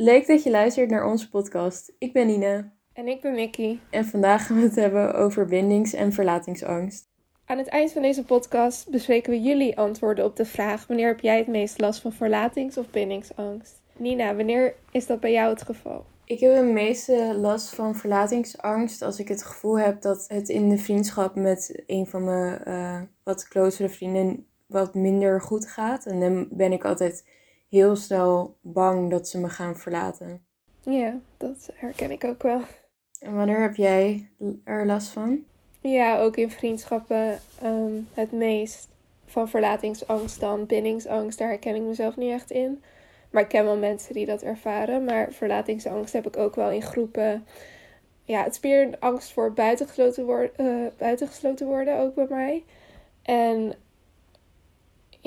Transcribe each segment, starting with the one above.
Leuk dat je luistert naar onze podcast. Ik ben Nina. En ik ben Mickey. En vandaag gaan we het hebben over bindings- en verlatingsangst. Aan het eind van deze podcast bespreken we jullie antwoorden op de vraag: wanneer heb jij het meest last van verlatings- of bindingsangst? Nina, wanneer is dat bij jou het geval? Ik heb het meeste last van verlatingsangst als ik het gevoel heb dat het in de vriendschap met een van mijn uh, wat closere vrienden wat minder goed gaat. En dan ben ik altijd heel snel bang dat ze me gaan verlaten. Ja, dat herken ik ook wel. En wanneer heb jij er last van? Ja, ook in vriendschappen ehm, het meest van verlatingsangst dan bindingsangst. Daar herken ik mezelf niet echt in. Maar ik ken wel mensen die dat ervaren. Maar verlatingsangst heb ik ook wel in groepen. Ja, het is meer angst voor buitengesloten, worden, uh, buitengesloten worden ook bij mij. En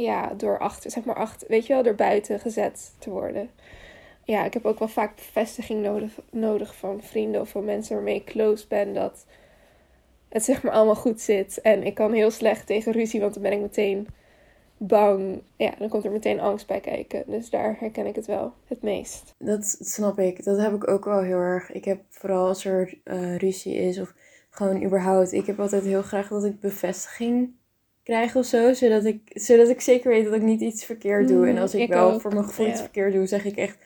ja, door achter, zeg maar achter, weet je wel, door buiten gezet te worden. Ja, ik heb ook wel vaak bevestiging nodig, nodig van vrienden of van mensen waarmee ik close ben dat het zeg maar allemaal goed zit. En ik kan heel slecht tegen ruzie, want dan ben ik meteen bang. Ja, dan komt er meteen angst bij kijken. Dus daar herken ik het wel het meest. Dat snap ik. Dat heb ik ook wel heel erg. Ik heb vooral als er uh, ruzie is of gewoon überhaupt. Ik heb altijd heel graag dat ik bevestiging krijg of zo. Zodat ik, zodat ik zeker weet dat ik niet iets verkeerd doe. en mm, als ik, wel voor mijn gevoel iets verkeerd doe, zeg ik echt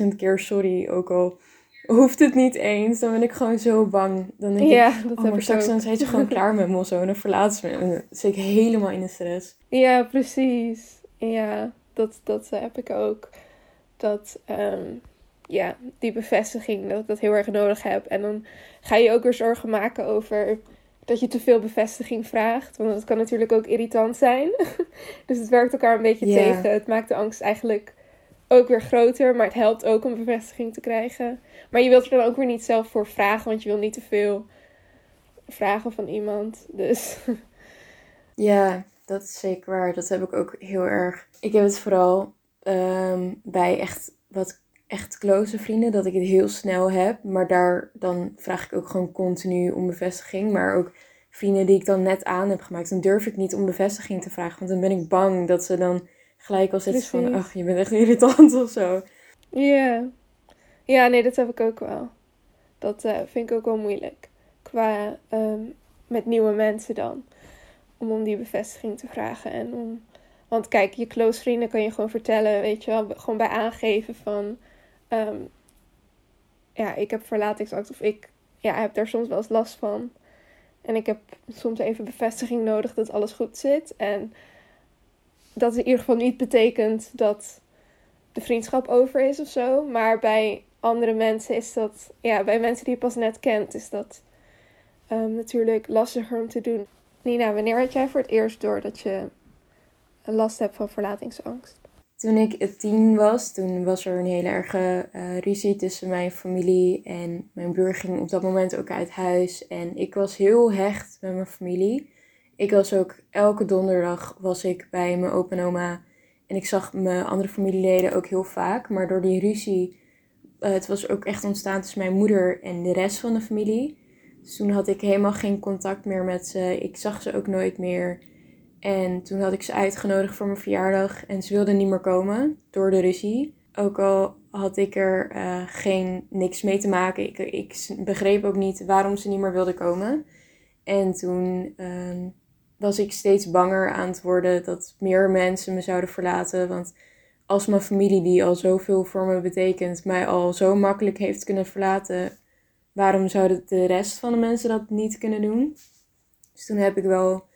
10.000 keer sorry. Ook al hoeft het niet eens. Dan ben ik gewoon zo bang. Dan denk ja, ik, dat oh, maar straks dan zijn ze gewoon klaar met me of zo. En dan verlaat ze me. En dan zit ik helemaal in de stress. Ja, precies. Ja, dat, dat heb ik ook. Dat, ehm, ja, die bevestiging, dat ik dat heel erg nodig heb. En dan ga je ook weer zorgen maken over dat je te veel bevestiging vraagt. Want dat kan natuurlijk ook irritant zijn. dus het werkt elkaar een beetje tegen. Het maakt de angst eigenlijk ook weer groter. Maar het helpt ook om bevestiging te krijgen. Maar je wilt er dan ook weer niet zelf voor vragen. Want je wil niet te veel vragen van iemand. Dus. Ja, dat is zeker waar. Dat heb ik ook heel erg. Ik heb het vooral ehm, bij echt wat echt close vrienden, dat ik het heel snel heb. Maar daar dan vraag ik ook gewoon continu om bevestiging. Maar ook vrienden die ik dan net aan heb gemaakt, dan durf ik niet om bevestiging te vragen. Want dan ben ik bang dat ze dan gelijk al zitten van, ach, je bent echt irritant of zo. Ja. Ja, nee, dat heb ik ook wel. Dat uh, vind ik ook wel moeilijk. Qua um, met nieuwe mensen dan. Om om die bevestiging te vragen. En om... Want kijk, je close vrienden kan je gewoon vertellen, weet je wel, gewoon bij aangeven van um, ja, ik heb verlatingsangst of ik ja, heb daar soms wel eens last van. En ik heb soms even bevestiging nodig dat alles goed zit. En dat in ieder geval niet betekent dat de vriendschap over is of zo. Maar bij andere mensen is dat, ja, bij mensen die je pas net kent, is dat um, natuurlijk lastiger om te doen. Nina, wanneer had jij voor het eerst door dat je last hebt van verlatingsangst? Toen ik tien was, toen was er een hele erge uh, ruzie tussen mijn familie en mijn broer ging op dat moment ook uit huis. En ik was heel hecht met mijn familie. Ik was ook elke donderdag was ik bij mijn opa en oma. En ik zag mijn andere familieleden ook heel vaak. Maar door die ruzie, uh, het was ook echt ontstaan tussen mijn moeder en de rest van de familie. Dus toen had ik helemaal geen contact meer met ze. Ik zag ze ook nooit meer. En toen had ik ze uitgenodigd voor mijn verjaardag en ze wilden niet meer komen door de ruzie. Ook al had ik er uh, geen niks mee te maken. Ik, ik begreep ook niet waarom ze niet meer wilden komen. En toen um, was ik steeds banger aan het worden dat meer mensen me zouden verlaten. Want als mijn familie, die al zoveel voor me betekent, mij al zo makkelijk heeft kunnen verlaten, waarom zouden de rest van de mensen dat niet kunnen doen? Dus toen heb ik wel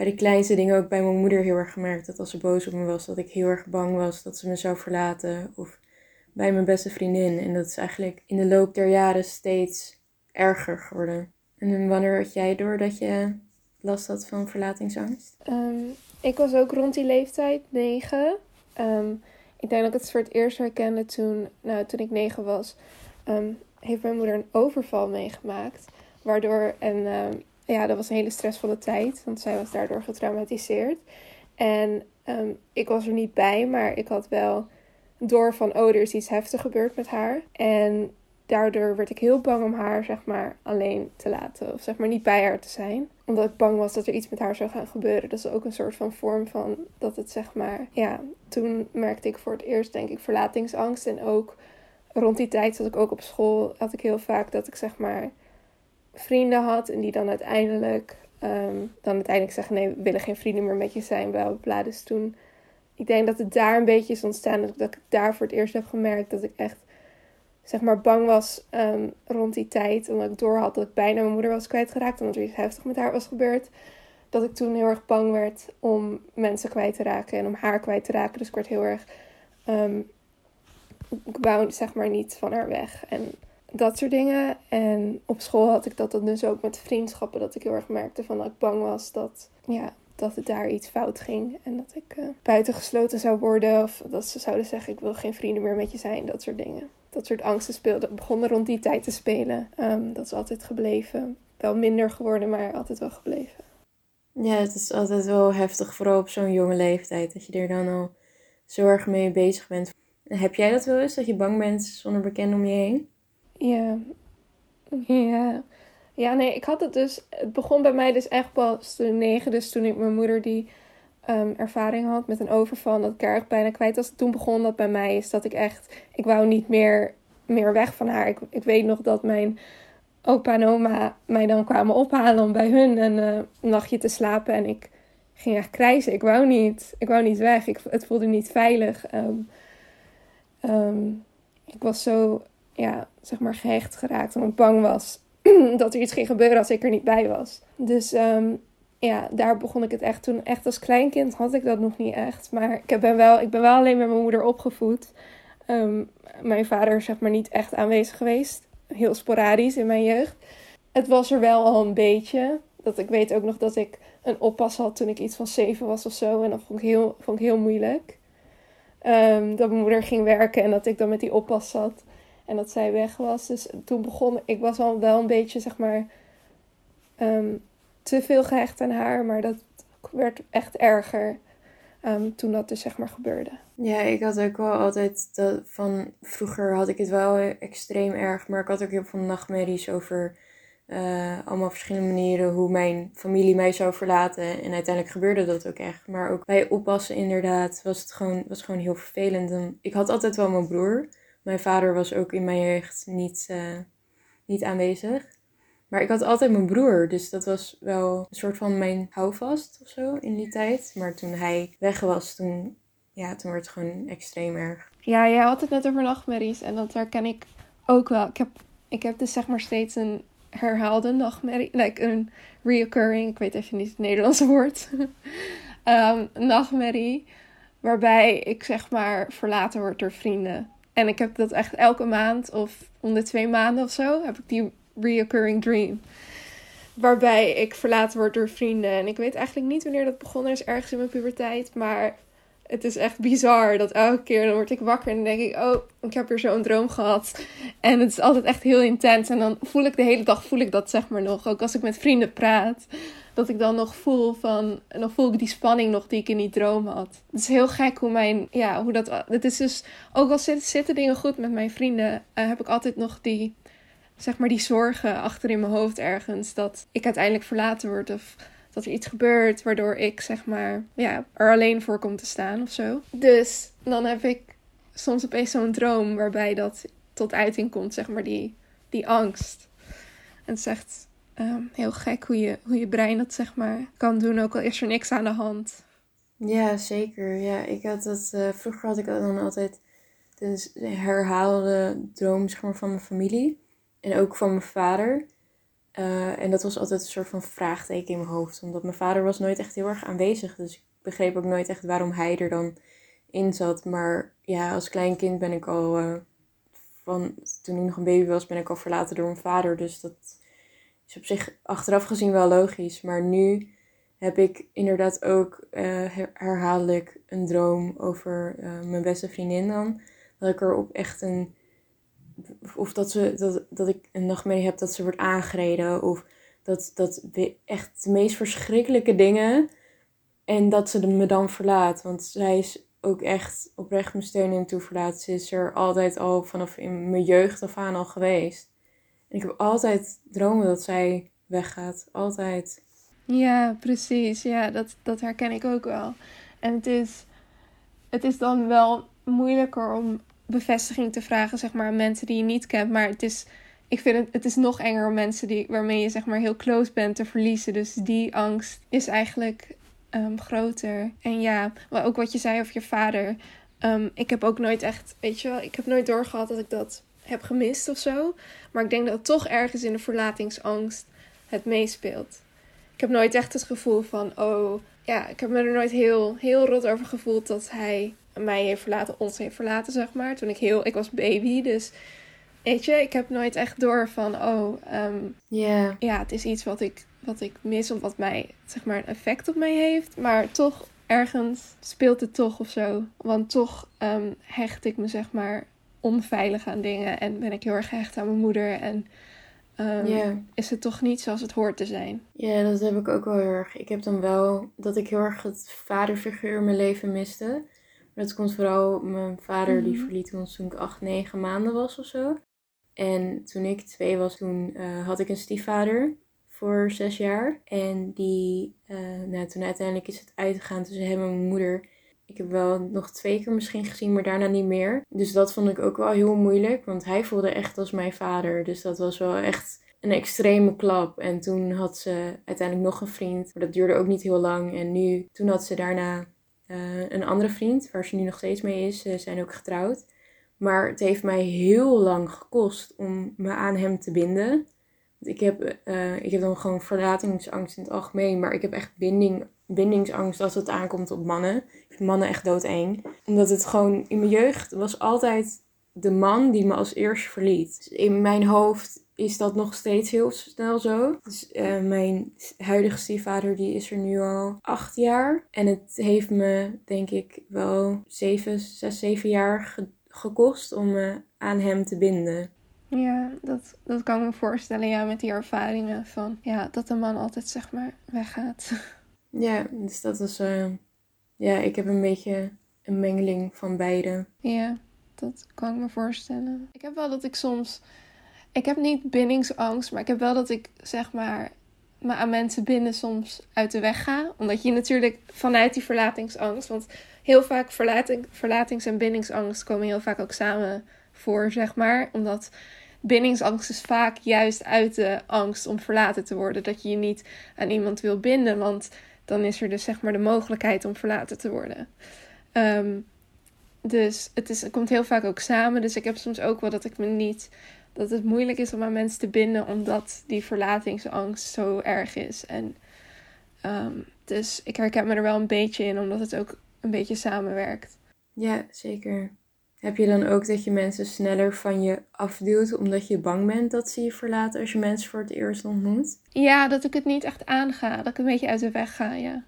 bij de kleinste dingen ook bij mijn moeder heel erg gemerkt. Dat als ze boos op me was, dat ik heel erg bang was dat ze me zou verlaten. Of bij mijn beste vriendin. En dat is eigenlijk in de loop der jaren steeds erger geworden. En wanneer had jij door dat je last had van verlatingsangst? Um, ik was ook rond die leeftijd, negen. Um, ik denk dat ik het voor het eerst herkende toen, nou, toen ik negen was. Um, heeft mijn moeder een overval meegemaakt. Waardoor, en ja, dat was een hele stressvolle tijd, want zij was daardoor getraumatiseerd. En um, ik was er niet bij, maar ik had wel door van, oh, er is iets heftig gebeurd met haar. En daardoor werd ik heel bang om haar, zeg maar, alleen te laten. Of zeg maar niet bij haar te zijn. Omdat ik bang was dat er iets met haar zou gaan gebeuren. Dat is ook een soort van vorm van dat het, zeg maar, ja, toen merkte ik voor het eerst, denk ik, verlatingsangst. En ook rond die tijd zat ik ook op school, had ik heel vaak dat ik zeg maar vrienden had en die dan uiteindelijk, ehm, dan uiteindelijk zeggen nee, we willen geen vrienden meer met je zijn, bla bla Dus toen, ik denk dat het daar een beetje is ontstaan, dat, ik daar voor het eerst heb gemerkt dat ik echt zeg maar bang was ehm, rond die tijd, omdat ik door had dat ik bijna mijn moeder was kwijtgeraakt, omdat er iets heftig met haar was gebeurd. Dat ik toen heel erg bang werd om mensen kwijt te raken en om haar kwijt te raken. Dus ik werd heel erg um, ik wou zeg maar niet van haar weg. En dat soort dingen. En op school had ik dat dan dus ook met vriendschappen. Dat ik heel erg merkte van dat ik bang was dat, ja, dat het daar iets fout ging. En dat ik uh, buitengesloten zou worden. Of dat ze zouden zeggen ik wil geen vrienden meer met je zijn. Dat soort dingen. Dat soort angsten speelden. Begonnen rond die tijd te spelen. Um, dat is altijd gebleven. Wel minder geworden, maar altijd wel gebleven. Ja, het is altijd wel heftig. Vooral op zo'n jonge leeftijd. Dat je er dan al zo erg mee bezig bent. Heb jij dat wel eens, dat je bang bent zonder bekenden om je heen? Ja. Ja. Ja, nee, ik had het dus... Het begon bij mij dus echt pas toen negen. Dus toen ik mijn moeder die um, ervaring had met een overval... dat ik erg bijna kwijt was. Toen begon dat bij mij. Is dat ik echt... Ik wou niet meer, meer weg van haar. Ik, ik weet nog dat mijn opa en oma mij dan kwamen ophalen... om bij hun een uh, nachtje te slapen. En ik ging echt krijzen. Ik wou niet. Ik wou niet weg. Ik, het voelde niet veilig. Um, Um, ik was zo, ja, zeg maar gehecht geraakt. Omdat ik bang was dat er iets ging gebeuren als ik er niet bij was. Dus um, ja, daar begon ik het echt toen. Echt als kleinkind had ik dat nog niet echt. Maar ik ben wel, ik ben wel alleen met mijn moeder opgevoed. Um, mijn vader is zeg maar niet echt aanwezig geweest. Heel sporadisch in mijn jeugd. Het was er wel al een beetje. Dat ik weet ook nog dat ik een oppas had toen ik iets van zeven was of zo. En dat vond ik heel, vond ik heel moeilijk. Um, dat mijn moeder ging werken en dat ik dan met die oppas zat. En dat zij weg was. Dus toen begon ik was al wel een beetje, zeg maar, um, te veel gehecht aan haar. Maar dat werd echt erger um, toen dat dus, zeg maar, gebeurde. Ja, ik had ook wel altijd dat van vroeger had ik het wel extreem erg. Maar ik had ook heel veel nachtmerries over uh, allemaal verschillende manieren hoe mijn familie mij zou verlaten. En uiteindelijk gebeurde dat ook echt. Maar ook bij oppassen inderdaad was het gewoon, was gewoon heel vervelend. ik had altijd wel mijn broer. Mijn vader was ook in mijn jeugd niet, uh, niet aanwezig. Maar ik had altijd mijn broer. Dus dat was wel een soort van mijn houvast of zo in die tijd. Maar toen hij weg was, toen, ja, toen werd het gewoon extreem erg. Ja, jij had het net over nachtmerries. En dat herken ik ook wel. Ik heb, ik heb dus zeg maar steeds een herhaalde nachtmerrie. Like een reoccurring, ik weet even niet het Nederlandse woord. um, nachtmerrie. Waarbij ik zeg maar verlaten word door vrienden. En ik heb dat echt elke maand of om de twee maanden of zo heb ik die reoccurring dream. Waarbij ik verlaten word door vrienden. En ik weet eigenlijk niet wanneer dat begonnen is, ergens in mijn puberteit. Maar het is echt bizar dat elke keer dan word ik wakker en dan denk ik, oh, ik heb weer zo'n droom gehad. En het is altijd echt heel intens. En dan voel ik de hele dag, voel ik dat zeg maar nog. Ook als ik met vrienden praat, dat ik dan nog voel van, dan voel ik die spanning nog die ik in die droom had. Het is heel gek hoe mijn, ja, hoe dat, het is dus, ook al zitten dingen goed met mijn vrienden, uh, heb ik altijd nog die, zeg maar die zorgen achter in mijn hoofd ergens. Dat ik uiteindelijk verlaten word of dat er iets gebeurt waardoor ik zeg maar ja, er alleen voor kom te staan of zo. Dus dan heb ik soms opeens zo'n droom waarbij dat tot uiting komt, zeg maar, die, die angst. En het is echt um, heel gek hoe je, hoe je brein dat zeg maar kan doen, ook al is er niks aan de hand. Ja, zeker. Ja, ik had dat, uh, vroeger had ik dan altijd de herhaalde droom van mijn familie. En ook van mijn vader. Uh, en dat was altijd een soort van vraagteken in mijn hoofd. Omdat mijn vader was nooit echt heel erg aanwezig. Dus ik begreep ook nooit echt waarom hij er dan in zat. Maar ja, als klein kind ben ik al... Uh, van, toen ik nog een baby was, ben ik al verlaten door mijn vader. Dus dat is op zich achteraf gezien wel logisch. Maar nu heb ik inderdaad ook uh, herhaaldelijk een droom over mijn beste vriendin dan. Dat ik er op echt een of dat, ze, dat, dat ik een nachtmerrie heb dat ze wordt aangereden. Of dat, dat echt de meest verschrikkelijke dingen. En dat ze me dan verlaat. Want zij is ook echt oprecht mijn steun in toeverlaat. Ze is er altijd al vanaf in mijn jeugd af aan al geweest. En ik heb altijd dromen dat zij weggaat. Altijd. Ja, precies. Ja, dat, dat herken ik ook wel. En het is, het is dan wel moeilijker om bevestiging te vragen, zeg maar, aan mensen die je niet kent. Maar het is, ik vind het, het is nog enger om mensen die, waarmee je, zeg maar, heel close bent te verliezen. Dus die angst is eigenlijk ehm, groter. En ja, maar ook wat je zei over je vader. Ehm, ik heb ook nooit echt, weet je wel, ik heb nooit doorgehad dat ik dat heb gemist of zo. Maar ik denk dat toch ergens in de verlatingsangst het meespeelt. Ik heb nooit echt het gevoel van, oh, ja, ik heb me er nooit heel, heel rot over gevoeld dat hij mij heeft verlaten, ons heeft verlaten, zeg maar. Toen ik heel, ik was baby, dus weet je, ik heb nooit echt door van, oh, um, ja, het is iets wat ik, wat ik mis of wat mij, zeg maar, een effect op mij heeft. Maar toch, ergens speelt het toch of zo. Want toch um, hecht ik me, zeg maar, onveilig aan dingen en ben ik heel erg gehecht aan mijn moeder en um, is het toch niet zoals het hoort te zijn. Ja, dat heb ik ook wel heel erg. Ik heb dan wel dat ik heel erg het vaderfiguur in mijn leven miste. Dat komt vooral, mijn vader die mhm. verliet ons toen ik acht, negen maanden was of zo. En toen ik twee was, toen uh, had ik een stiefvader voor zes jaar. En die, uh, nou, toen uiteindelijk is het uitgegaan tussen hem en mijn moeder. Ik heb wel nog twee keer misschien gezien, maar daarna niet meer. Dus dat vond ik ook wel heel moeilijk, want hij voelde echt als mijn vader. Dus dat was wel echt een extreme klap. En toen had ze uiteindelijk nog een vriend, maar dat duurde ook niet heel lang. En nu, toen had ze daarna uh, een andere vriend, waar ze nu nog steeds mee is. Ze zijn ook getrouwd. Maar het heeft mij heel lang gekost om me aan hem te binden. Ik heb, uh, ik heb dan gewoon verlatingsangst in het algemeen, maar ik heb echt binding bindingsangst als het aankomt op mannen. Ik vind mannen echt doodeng. Omdat het gewoon in mijn jeugd was altijd de man die me als eerste verliet. Dus in mijn hoofd is dat nog steeds heel snel zo. Dus uh, mijn huidige stiefvader die is er nu al acht jaar. En het heeft me denk ik wel zeven, zes, zeven jaar gekost om me aan hem te binden. Ja, dat, dat kan ik me voorstellen, ja, met die ervaringen van ja, dat de man altijd zeg maar weggaat. Ja, dus dat is. Uh, ja, ik heb een beetje een mengeling van beide. Ja, dat kan ik me voorstellen. Ik heb wel dat ik soms. Ik heb niet bindingsangst, maar ik heb wel dat ik zeg maar me aan mensen binnen soms uit de weg ga. Omdat je natuurlijk vanuit die verlatingsangst. Want heel vaak verlating, verlatings- en bindingsangst komen heel vaak ook samen voor, zeg maar. Omdat bindingsangst is vaak juist uit de angst om verlaten te worden. Dat je je niet aan iemand wil binden. Want dan is er dus zeg maar de mogelijkheid om verlaten te worden. Ehm, dus het, is, het komt heel vaak ook samen. Dus ik heb soms ook wel dat ik me niet. Dat het moeilijk is om aan mensen te binden, omdat die verlatingsangst zo erg is. En ehm, dus ik herken me er wel een beetje in, omdat het ook een beetje samenwerkt. Ja, zeker. Heb je dan ook dat je mensen sneller van je afduwt omdat je bang bent dat ze je verlaten als je mensen voor het eerst ontmoet? Ja, dat ik het niet echt aanga. Dat ik een beetje uit de weg ga, ja.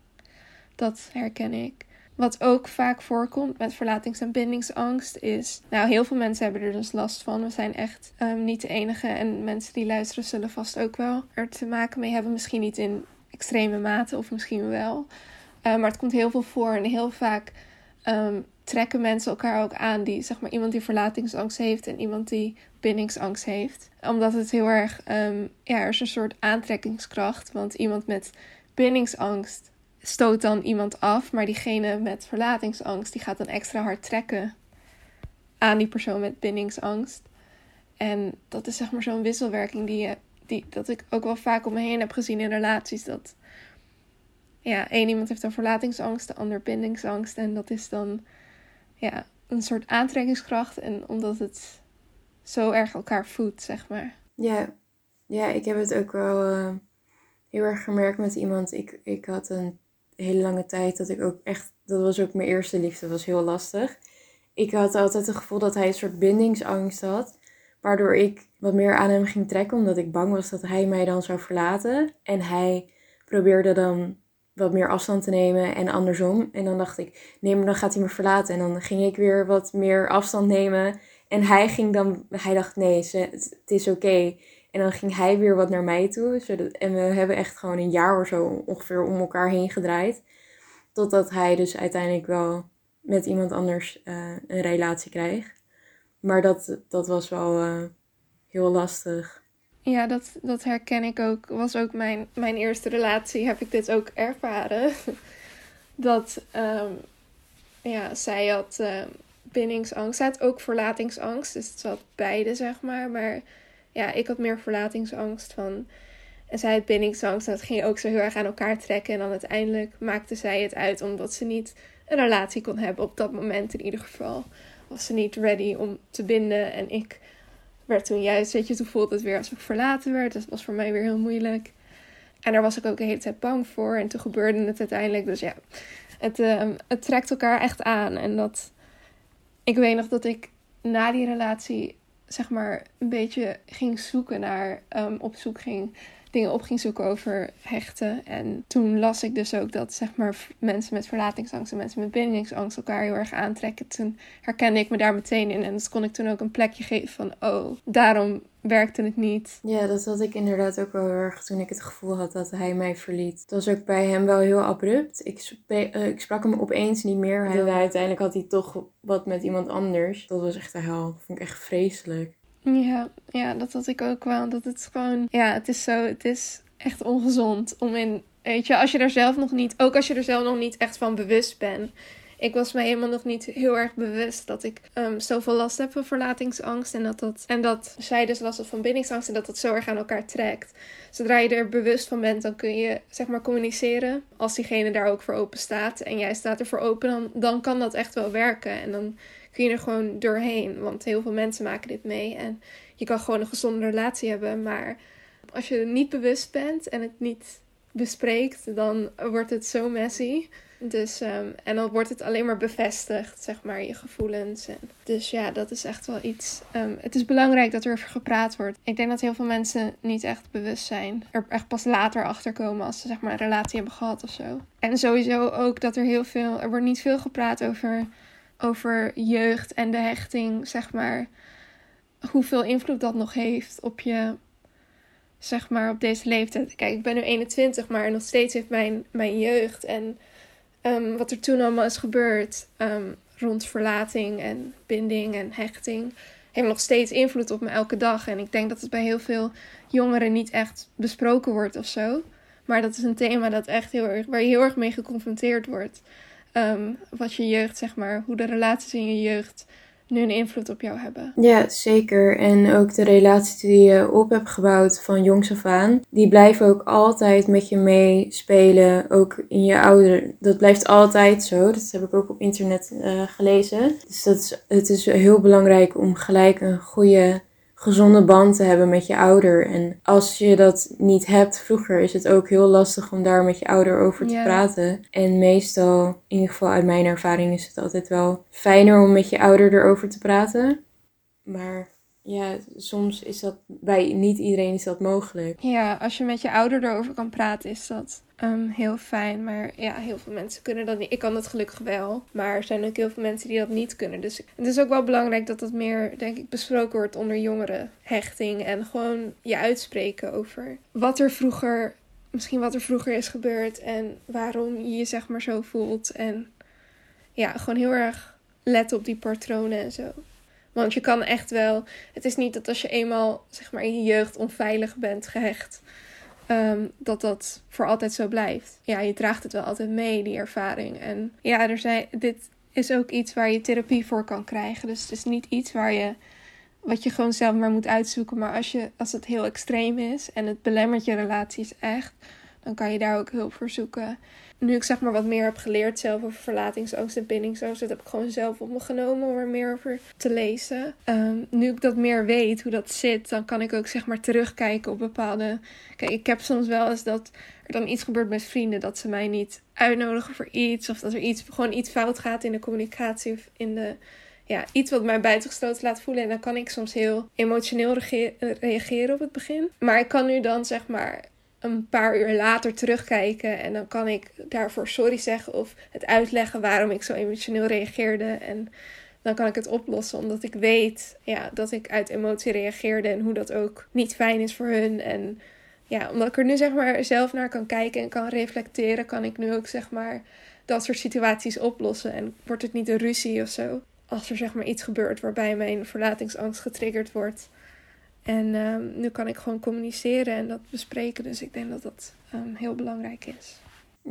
Dat herken ik. Wat ook vaak voorkomt met verlatings- en bindingsangst is. Nou, heel veel mensen hebben er dus last van. We zijn echt um, niet de enige. En mensen die luisteren zullen vast ook wel er te maken mee hebben. Misschien niet in extreme mate, of misschien wel. Uh, maar het komt heel veel voor. En heel vaak um, trekken mensen elkaar ook aan die, zeg maar, iemand die verlatingsangst heeft en iemand die bindingsangst heeft. Omdat het heel erg, ja, er is een soort aantrekkingskracht. Want iemand met bindingsangst stoot dan iemand af, maar diegene met verlatingsangst, die gaat dan extra hard trekken aan die persoon met bindingsangst. En dat is zeg maar zo'n wisselwerking die, die dat ik ook wel vaak om me heen heb gezien in relaties. Dat ja, één iemand heeft dan verlatingsangst, de ander bindingsangst. En dat is dan ja, een soort aantrekkingskracht. En omdat het zo erg elkaar voedt, zeg maar. Ja, ja ik heb het ook wel uh, heel erg gemerkt met iemand. Ik, ik had een hele lange tijd dat ik ook echt... Dat was ook mijn eerste liefde, was heel lastig. Ik had altijd het gevoel dat hij een soort bindingsangst had. Waardoor ik wat meer aan hem ging trekken, omdat ik bang was dat hij mij dan zou verlaten. En hij probeerde dan wat meer afstand te nemen en andersom. En dan dacht ik, nee, maar dan gaat hij me verlaten. En dan ging ik weer wat meer afstand nemen. En hij ging dan, hij dacht, nee, het, is oké. En dan ging hij weer wat naar mij toe. En we hebben echt gewoon een jaar of zo ongeveer om elkaar heen gedraaid. Totdat hij dus uiteindelijk wel met iemand anders uh, een relatie krijgt. Maar dat, dat was wel uh, heel lastig. Ja, dat, dat herken ik ook. Was ook mijn, mijn eerste relatie, heb ik dit ook ervaren. dat, um, ja, zij had uh, bindingsangst. Had ook verlatingsangst, dus het zat beide, zeg maar. Maar ja, ik had meer verlatingsangst van... En zij had bindingsangst. En dat ging ook zo heel erg aan elkaar trekken. En dan uiteindelijk maakte zij het uit omdat ze niet een relatie kon hebben. Op dat moment in ieder geval. Was ze niet ready om te binden. En ik werd toen juist, weet je, toen voelde het weer alsof ik verlaten werd. Dat was voor mij weer heel moeilijk. En daar was ik ook de hele tijd bang voor. En toen gebeurde het uiteindelijk. Dus ja, het, uh, het trekt elkaar echt aan. En dat, ik weet nog dat ik na die relatie, zeg maar, een beetje ging zoeken naar, um, op zoek ging dingen op ging zoeken over hechten. En toen las ik dus ook dat zeg maar, mensen met verlatingsangst en mensen met bindingsangst elkaar heel erg aantrekken. Toen herkende ik me daar meteen in. En dus kon ik toen ook een plekje geven van, oh, daarom werkte het niet. Ja, dat had ik inderdaad ook wel heel erg toen ik het gevoel had dat hij mij verliet. Het was ook bij hem wel heel abrupt. Ik, spe uh, ik sprak hem opeens niet meer. Hij, uiteindelijk had hij toch wat met iemand anders. Dat was echt de hel. Dat vond ik echt vreselijk. Ja, ja, dat had ik ook wel. Dat het gewoon, ja, het is zo, het is echt ongezond om in, weet je, als je er zelf nog niet, ook als je er zelf nog niet echt van bewust bent. Ik was me helemaal nog niet heel erg bewust dat ik um, zoveel last heb van verlatingsangst. En dat, dat, en dat zij dus last had van bindingsangst en dat dat zo erg aan elkaar trekt. Zodra je er bewust van bent, dan kun je zeg maar communiceren. Als diegene daar ook voor open staat en jij staat er voor open, dan, dan kan dat echt wel werken. En dan kun je er gewoon doorheen. Want heel veel mensen maken dit mee. En je kan gewoon een gezonde relatie hebben. Maar als je niet bewust bent en het niet bespreekt, dan wordt het zo messy. Dus, um, en dan wordt het alleen maar bevestigd, zeg maar, je gevoelens. En, dus ja, dat is echt wel iets. Um, het is belangrijk dat er over gepraat wordt. Ik denk dat heel veel mensen niet echt bewust zijn. Er echt pas later achter komen als ze zeg maar een relatie hebben gehad of zo. En sowieso ook dat er heel veel. Er wordt niet veel gepraat over over jeugd en de hechting, zeg maar, hoeveel invloed dat nog heeft op je, zeg maar, op deze leeftijd. Kijk, ik ben nu 21, maar nog steeds heeft mijn, mijn jeugd en um, wat er toen allemaal is gebeurd um, rond verlating en binding en hechting, heeft nog steeds invloed op me elke dag. En ik denk dat het bij heel veel jongeren niet echt besproken wordt of zo. Maar dat is een thema dat echt heel erg, waar je heel erg mee geconfronteerd wordt. Um, wat je jeugd, zeg maar, hoe de relaties in je jeugd nu een invloed op jou hebben. Ja, zeker. En ook de relaties die je op hebt gebouwd van jongs af aan, die blijven ook altijd met je meespelen, ook in je ouder. Dat blijft altijd zo. Dat heb ik ook op internet uh, gelezen. Dus dat is, het is heel belangrijk om gelijk een goede gezonde band te hebben met je ouder. En als je dat niet hebt vroeger, is het ook heel lastig om daar met je ouder over te praten. En meestal, in ieder geval uit mijn ervaring, is het altijd wel fijner om met je ouder erover te praten. Maar ja, soms is dat bij niet iedereen is dat mogelijk. Ja, als je met je ouder erover kan praten, is dat um, heel fijn. Maar ja, heel veel mensen kunnen dat niet. Ik kan dat gelukkig wel. Maar er zijn ook heel veel mensen die dat niet kunnen. Dus het is ook wel belangrijk dat dat meer, denk ik, besproken wordt onder jongeren. Hechting en gewoon je uitspreken over wat er vroeger, misschien wat er vroeger is gebeurd. En waarom je je zeg maar zo voelt. En ja, gewoon heel erg letten op die patronen en zo. Want je kan echt wel. Het is niet dat als je eenmaal zeg maar in je jeugd onveilig bent gehecht, um, dat dat voor altijd zo blijft. Ja, je draagt het wel altijd mee, die ervaring. En ja, er zijn, dit is ook iets waar je therapie voor kan krijgen. Dus het is niet iets waar je, wat je gewoon zelf maar moet uitzoeken. Maar als, je, als het heel extreem is en het belemmert je relaties echt, dan kan je daar ook hulp voor zoeken nu ik zeg maar wat meer heb geleerd zelf over verlatingsangst en bindingsangst, dat heb ik gewoon zelf op me genomen om er meer over te lezen. Um, nu ik dat meer weet, hoe dat zit, dan kan ik ook zeg maar terugkijken op bepaalde. Kijk, ik heb soms wel eens dat er dan iets gebeurt met vrienden, dat ze mij niet uitnodigen voor iets, of dat er iets, gewoon iets fout gaat in de communicatie of in de. Ja, iets wat mij buitengesloten laat voelen. En dan kan ik soms heel emotioneel reageren op het begin. Maar ik kan nu dan zeg maar een paar uur later terugkijken en dan kan ik daarvoor sorry zeggen of het uitleggen waarom ik zo emotioneel reageerde. En dan kan ik het oplossen, omdat ik weet ja, dat ik uit emotie reageerde en hoe dat ook niet fijn is voor hun. En ja, omdat ik er nu zeg maar zelf naar kan kijken en kan reflecteren, kan ik nu ook zeg maar dat soort situaties oplossen. En wordt het niet een ruzie of zo. Als er zeg maar iets gebeurt waarbij mijn verlatingsangst getriggerd wordt. En um, nu kan ik gewoon communiceren en dat bespreken. Dus ik denk dat dat um, heel belangrijk is.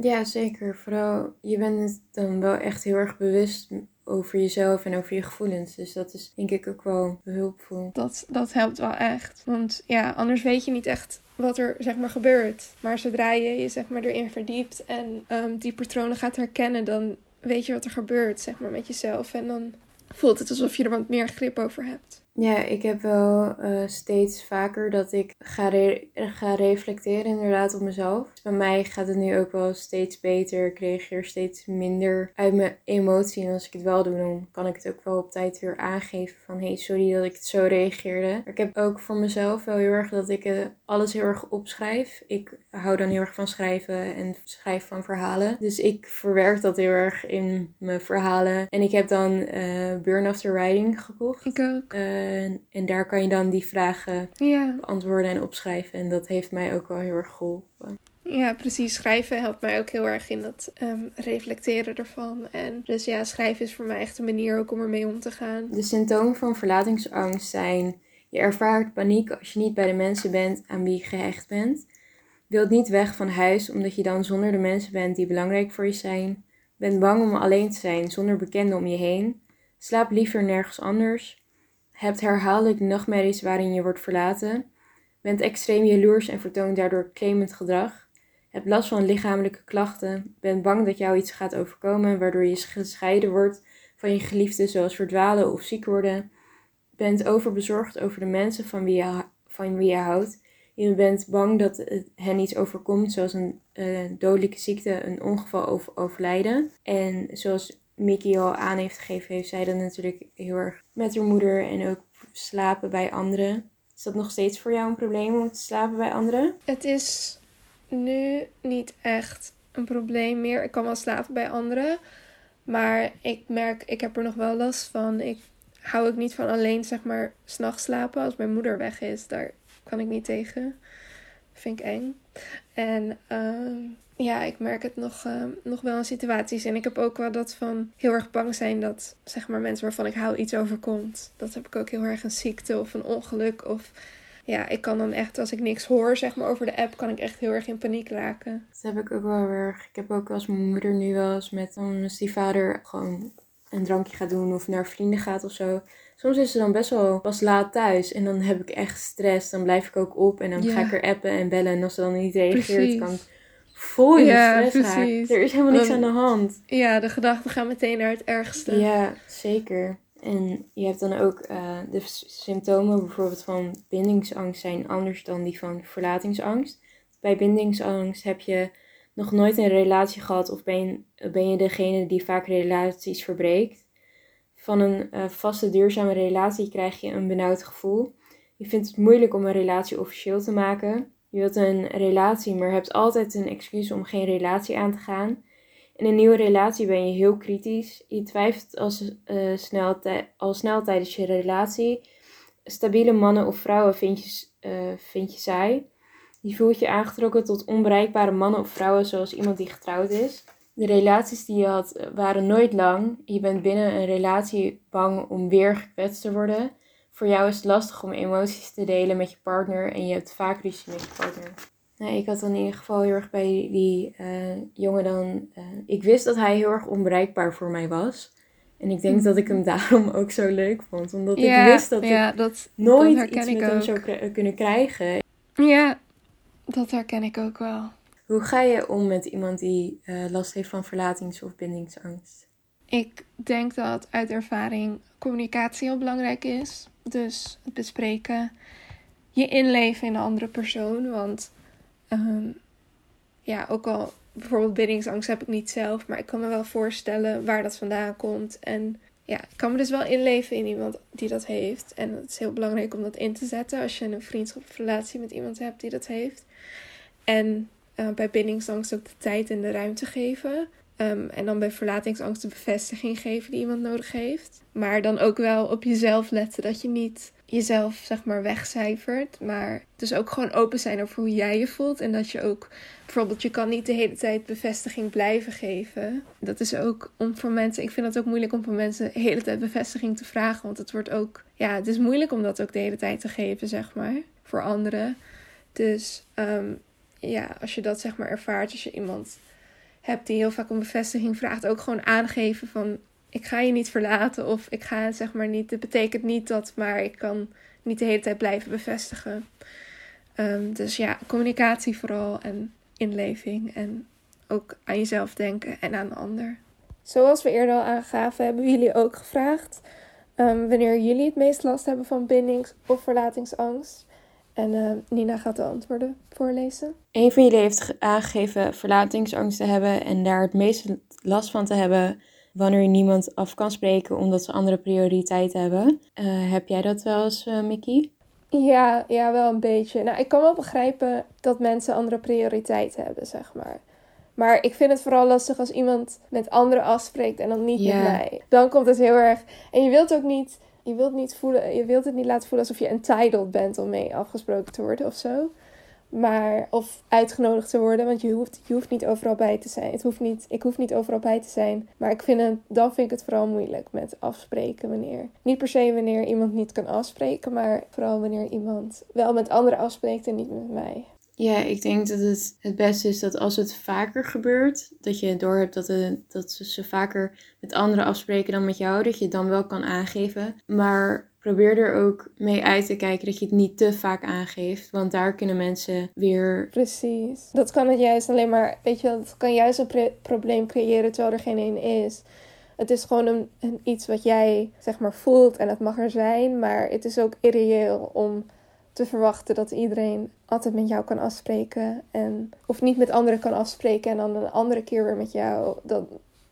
Ja, zeker. Vooral, je bent het dan wel echt heel erg bewust over jezelf en over je gevoelens. Dus dat is denk ik ook wel behulpvol. Dat, dat helpt wel echt. Want ja, anders weet je niet echt wat er zeg maar gebeurt. Maar zodra je je zeg maar erin verdiept en um, die patronen gaat herkennen, dan weet je wat er gebeurt zeg maar met jezelf. En dan voelt het alsof je er wat meer grip over hebt. Ja, ik heb wel uh, steeds vaker dat ik ga, re ga reflecteren inderdaad op mezelf. Bij mij gaat het nu ook wel steeds beter. Ik reageer steeds minder uit mijn emotie. En als ik het wel doe, dan kan ik het ook wel op tijd weer aangeven van... Hey, sorry dat ik het zo reageerde. Maar ik heb ook voor mezelf wel heel erg dat ik uh, alles heel erg opschrijf. Ik hou dan heel erg van schrijven en schrijf van verhalen. Dus ik verwerk dat heel erg in mijn verhalen. En ik heb dan uh, Burn After Writing gekocht. Ik ook. En, en daar kan je dan die vragen ja. beantwoorden en opschrijven. En dat heeft mij ook wel heel erg geholpen. Ja, precies. Schrijven helpt mij ook heel erg in het um, reflecteren ervan. En dus ja, schrijven is voor mij echt een manier ook om ermee om te gaan. De symptomen van verlatingsangst zijn... Je ervaart paniek als je niet bij de mensen bent aan wie je gehecht bent. Wilt niet weg van huis omdat je dan zonder de mensen bent die belangrijk voor je zijn. Bent bang om alleen te zijn zonder bekenden om je heen. Slaap liever nergens anders hebt herhaaldelijk nachtmerries waarin je wordt verlaten, bent extreem jaloers en vertoont daardoor claimend gedrag, hebt last van lichamelijke klachten, bent bang dat jou iets gaat overkomen waardoor je gescheiden wordt van je geliefde zoals verdwalen of ziek worden, bent overbezorgd over de mensen van wie je, van wie je houdt, je bent bang dat hen iets overkomt zoals een uh, dodelijke ziekte, een ongeval of overlijden. En zoals Mickey al aan heeft gegeven, heeft zij dat natuurlijk heel erg met haar moeder en ook slapen bij anderen. Is dat nog steeds voor jou een probleem om te slapen bij anderen? Het is nu niet echt een probleem meer. Ik kan wel slapen bij anderen. Maar ik merk, ik heb er nog wel last van. Ik hou ook niet van alleen, zeg maar, s'nachts slapen. Als mijn moeder weg is, daar kan ik niet tegen. Vind ik eng. En uh, ja, ik merk het nog, uh, nog wel in situaties. En ik heb ook wel dat van heel erg bang zijn dat, zeg maar, mensen waarvan ik hou iets overkomt. Dat heb ik ook heel erg een ziekte of een ongeluk. Of ja, ik kan dan echt, als ik niks hoor, zeg maar, over de app, kan ik echt heel erg in paniek raken. Dat heb ik ook wel erg. Ik heb ook als mijn moeder nu wel eens met dan als die vader gewoon een drankje gaat doen of naar vrienden gaat of zo. Soms is ze dan best wel pas laat thuis en dan heb ik echt stress. Dan blijf ik ook op en dan ga ik er appen en bellen. En als ze dan niet reageert, Precies. kan vol je ja, stress precies. Er is helemaal niks aan de hand. Ja, de gedachten gaan meteen naar het ergste. Ja, zeker. En je hebt dan ook uh, de symptomen bijvoorbeeld van bindingsangst zijn anders dan die van verlatingsangst. Bij bindingsangst heb je nog nooit een relatie gehad of ben ben je degene die vaak relaties verbreekt. Van een uh, vaste duurzame relatie krijg je een benauwd gevoel. Je vindt het moeilijk om een relatie officieel te maken. Je wilt een relatie, maar hebt altijd een excuus om geen relatie aan te gaan. In een nieuwe relatie ben je heel kritisch. Je twijfelt uh, snel al snel tijdens je relatie. Stabiele mannen of vrouwen vind je, uh, vind je saai. Je voelt je aangetrokken tot onbereikbare mannen of vrouwen zoals iemand die getrouwd is. De relaties die je had eh, waren nooit lang. Je bent binnen een relatie bang om weer gekwetst te worden. Voor jou is het lastig om emoties te delen met je partner en je hebt vaak ruzie met je partner. Nou, ik had dan in ieder geval heel erg bij die uh, jongen dan. Uh, ik wist dat hij heel erg onbereikbaar voor mij was. En ik denk dat ik hem daarom ook zo leuk vond. Omdat ik wist dat ja, ik dat, nooit dat iets met hem zou kunnen krijgen. Ja, dat herken ik ook wel. Hoe ga je om met iemand die uh, last heeft van verlatings- of bindingsangst? Ik denk dat uit ervaring communicatie heel belangrijk is. Dus het bespreken, je inleven in een andere persoon. Want um, ja, ook al bijvoorbeeld bindingsangst heb ik niet zelf, maar ik kan me wel voorstellen waar dat vandaan komt. En ja, ik kan me dus wel inleven in iemand die dat heeft. En het is heel belangrijk om dat in te zetten als je een vriendschapsrelatie met iemand hebt die dat heeft. En uh, bij bindingsangst ook de tijd en de ruimte geven. Um, en dan bij verlatingsangst de bevestiging geven die iemand nodig heeft. Maar dan ook wel op jezelf letten dat je niet jezelf zeg maar wegcijfert. Maar dus ook gewoon open zijn over hoe jij je voelt. En dat je ook bijvoorbeeld, je kan niet de hele tijd bevestiging blijven geven. Dat is ook om voor mensen, ik vind het ook moeilijk om voor mensen de hele tijd bevestiging te vragen. Want het wordt ook, ja, het is moeilijk om dat ook de hele tijd te geven, zeg maar, voor anderen. Dus um, ja, als je dat zeg maar ervaart, als je iemand hebt die heel vaak om bevestiging vraagt, ook gewoon aangeven van ik ga je niet verlaten of ik ga zeg maar niet. Dat betekent niet dat, maar ik kan niet de hele tijd blijven bevestigen. Ehm, dus ja, communicatie vooral en inleving en ook aan jezelf denken en aan de ander. Zoals we eerder al aangaven, hebben we jullie ook gevraagd um, wanneer jullie het meest last hebben van bindings- of verlatingsangst. En uh, Nina gaat de antwoorden voorlezen. Een van jullie heeft aangegeven verlatingsangst te hebben en daar het meeste last van te hebben wanneer je niemand af kan spreken omdat ze andere prioriteiten hebben. Uh, heb jij dat wel eens, uh, Mickey? Ja, ja, wel een beetje. Nou, ik kan wel begrijpen dat mensen andere prioriteiten hebben, zeg maar. Maar ik vind het vooral lastig als iemand met anderen afspreekt en dan niet yeah. met mij. Dan komt het heel erg. En je wilt ook niet, je wilt niet voelen, je wilt het niet laten voelen alsof je entitled bent om mee afgesproken te worden of zo. Maar, of uitgenodigd te worden, want je hoeft, je hoeft niet overal bij te zijn. Het hoeft niet, ik hoef niet overal bij te zijn. Maar ik vind het, dan vind ik het vooral moeilijk met afspreken wanneer. Niet per se wanneer iemand niet kan afspreken, maar vooral wanneer iemand wel met anderen afspreekt en niet met mij. Ja, ik denk dat het het beste is dat als het vaker gebeurt, dat je doorhebt dat, het, dat ze vaker met anderen afspreken dan met jou, dat je het dan wel kan aangeven. Maar probeer er ook mee uit te kijken dat je het niet te vaak aangeeft. Want daar kunnen mensen weer. Precies. Dat kan het juist alleen maar. Weet je dat kan juist een probleem creëren terwijl er geen één is. Het is gewoon een, iets wat jij zeg maar voelt en het mag er zijn. Maar het is ook irreëel om te verwachten dat iedereen altijd met jou kan afspreken. En, of niet met anderen kan afspreken en dan een andere keer weer met jou. Dat,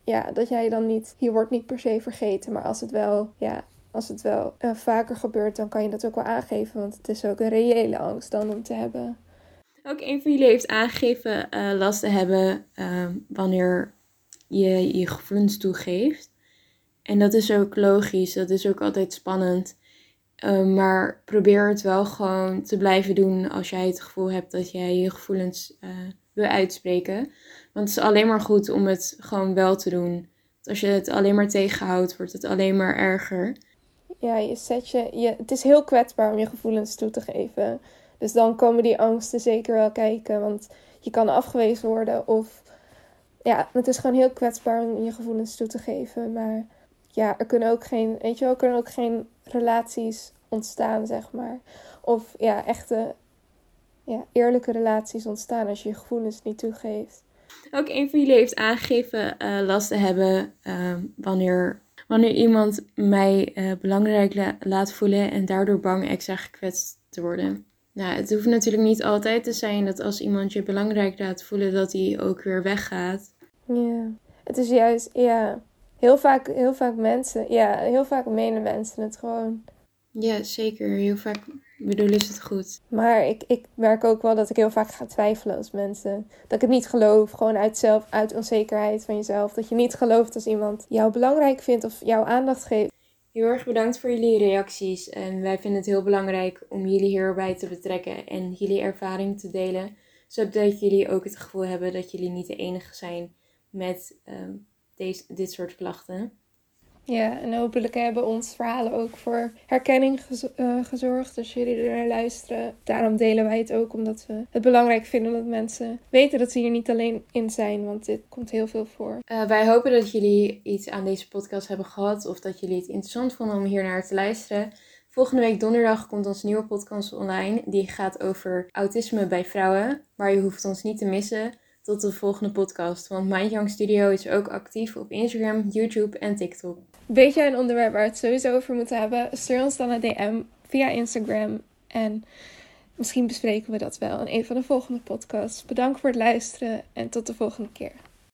ja, dat jij dan niet. Je wordt niet per se vergeten. Maar als het wel. Ja, als het wel uh, vaker gebeurt, dan kan je dat ook wel aangeven. Want het is ook een reële angst dan om te hebben. Ook een van jullie heeft aangegeven uh, last te hebben uh, wanneer je je gevoelens toegeeft. En dat is ook logisch, dat is ook altijd spannend. Uh, maar probeer het wel gewoon te blijven doen als jij het gevoel hebt dat jij je gevoelens uh, wil uitspreken. Want het is alleen maar goed om het gewoon wel te doen. als je het alleen maar tegenhoudt, wordt het alleen maar erger. Ja, je zet je, je, het is heel kwetsbaar om je gevoelens toe te geven. Dus dan komen die angsten zeker wel kijken. Want je kan afgewezen worden of... Ja, het is gewoon heel kwetsbaar om je gevoelens toe te geven. Maar ja, er kunnen ook geen, weet je wel, kunnen ook geen relaties ontstaan, zeg maar. Of ja, echte, ja, eerlijke relaties ontstaan als je je gevoelens niet toegeeft. Ook een van jullie heeft aangegeven uh, last te hebben uh, wanneer, wanneer iemand mij uh, belangrijk la laat voelen en daardoor bang extra gekwetst te worden. Nou, het hoeft natuurlijk niet altijd te zijn dat als iemand je belangrijk laat voelen, dat hij ook weer weggaat. Ja, het is juist, ja, heel vaak, heel vaak mensen, ja, heel vaak menen mensen het gewoon. Ja, zeker. Heel vaak bedoelen ze het goed. Maar ik, ik merk ook wel dat ik heel vaak ga twijfelen als mensen. Dat ik het niet geloof, gewoon uit zelf, uit onzekerheid van jezelf. Dat je niet gelooft als iemand jou belangrijk vindt of jouw aandacht geeft. Heel erg bedankt voor jullie reacties. En wij vinden het heel belangrijk om jullie hierbij te betrekken en jullie ervaring te delen. Zodat jullie ook het gevoel hebben dat jullie niet de enige zijn met um, deze, dit soort klachten. Ja, en hopelijk hebben ons verhalen ook voor herkenning uh, gezorgd. Dus jullie er naar luisteren. Daarom delen wij het ook, omdat we het belangrijk vinden dat mensen weten dat ze hier niet alleen in zijn. Want dit komt heel veel voor. Uh, wij hopen dat jullie iets aan deze podcast hebben gehad. Of dat jullie het interessant vonden om hier naar te luisteren. Volgende week donderdag komt onze nieuwe podcast online. Die gaat over autisme bij vrouwen. Maar je hoeft ons niet te missen tot de volgende podcast. Want Mind Young Studio is ook actief op Instagram, YouTube en TikTok. Weet jij een onderwerp waar we het sowieso over moeten hebben? Stuur ons dan een DM via Instagram. En misschien bespreken we dat wel in een van de volgende podcasts. Bedankt voor het luisteren en tot de volgende keer.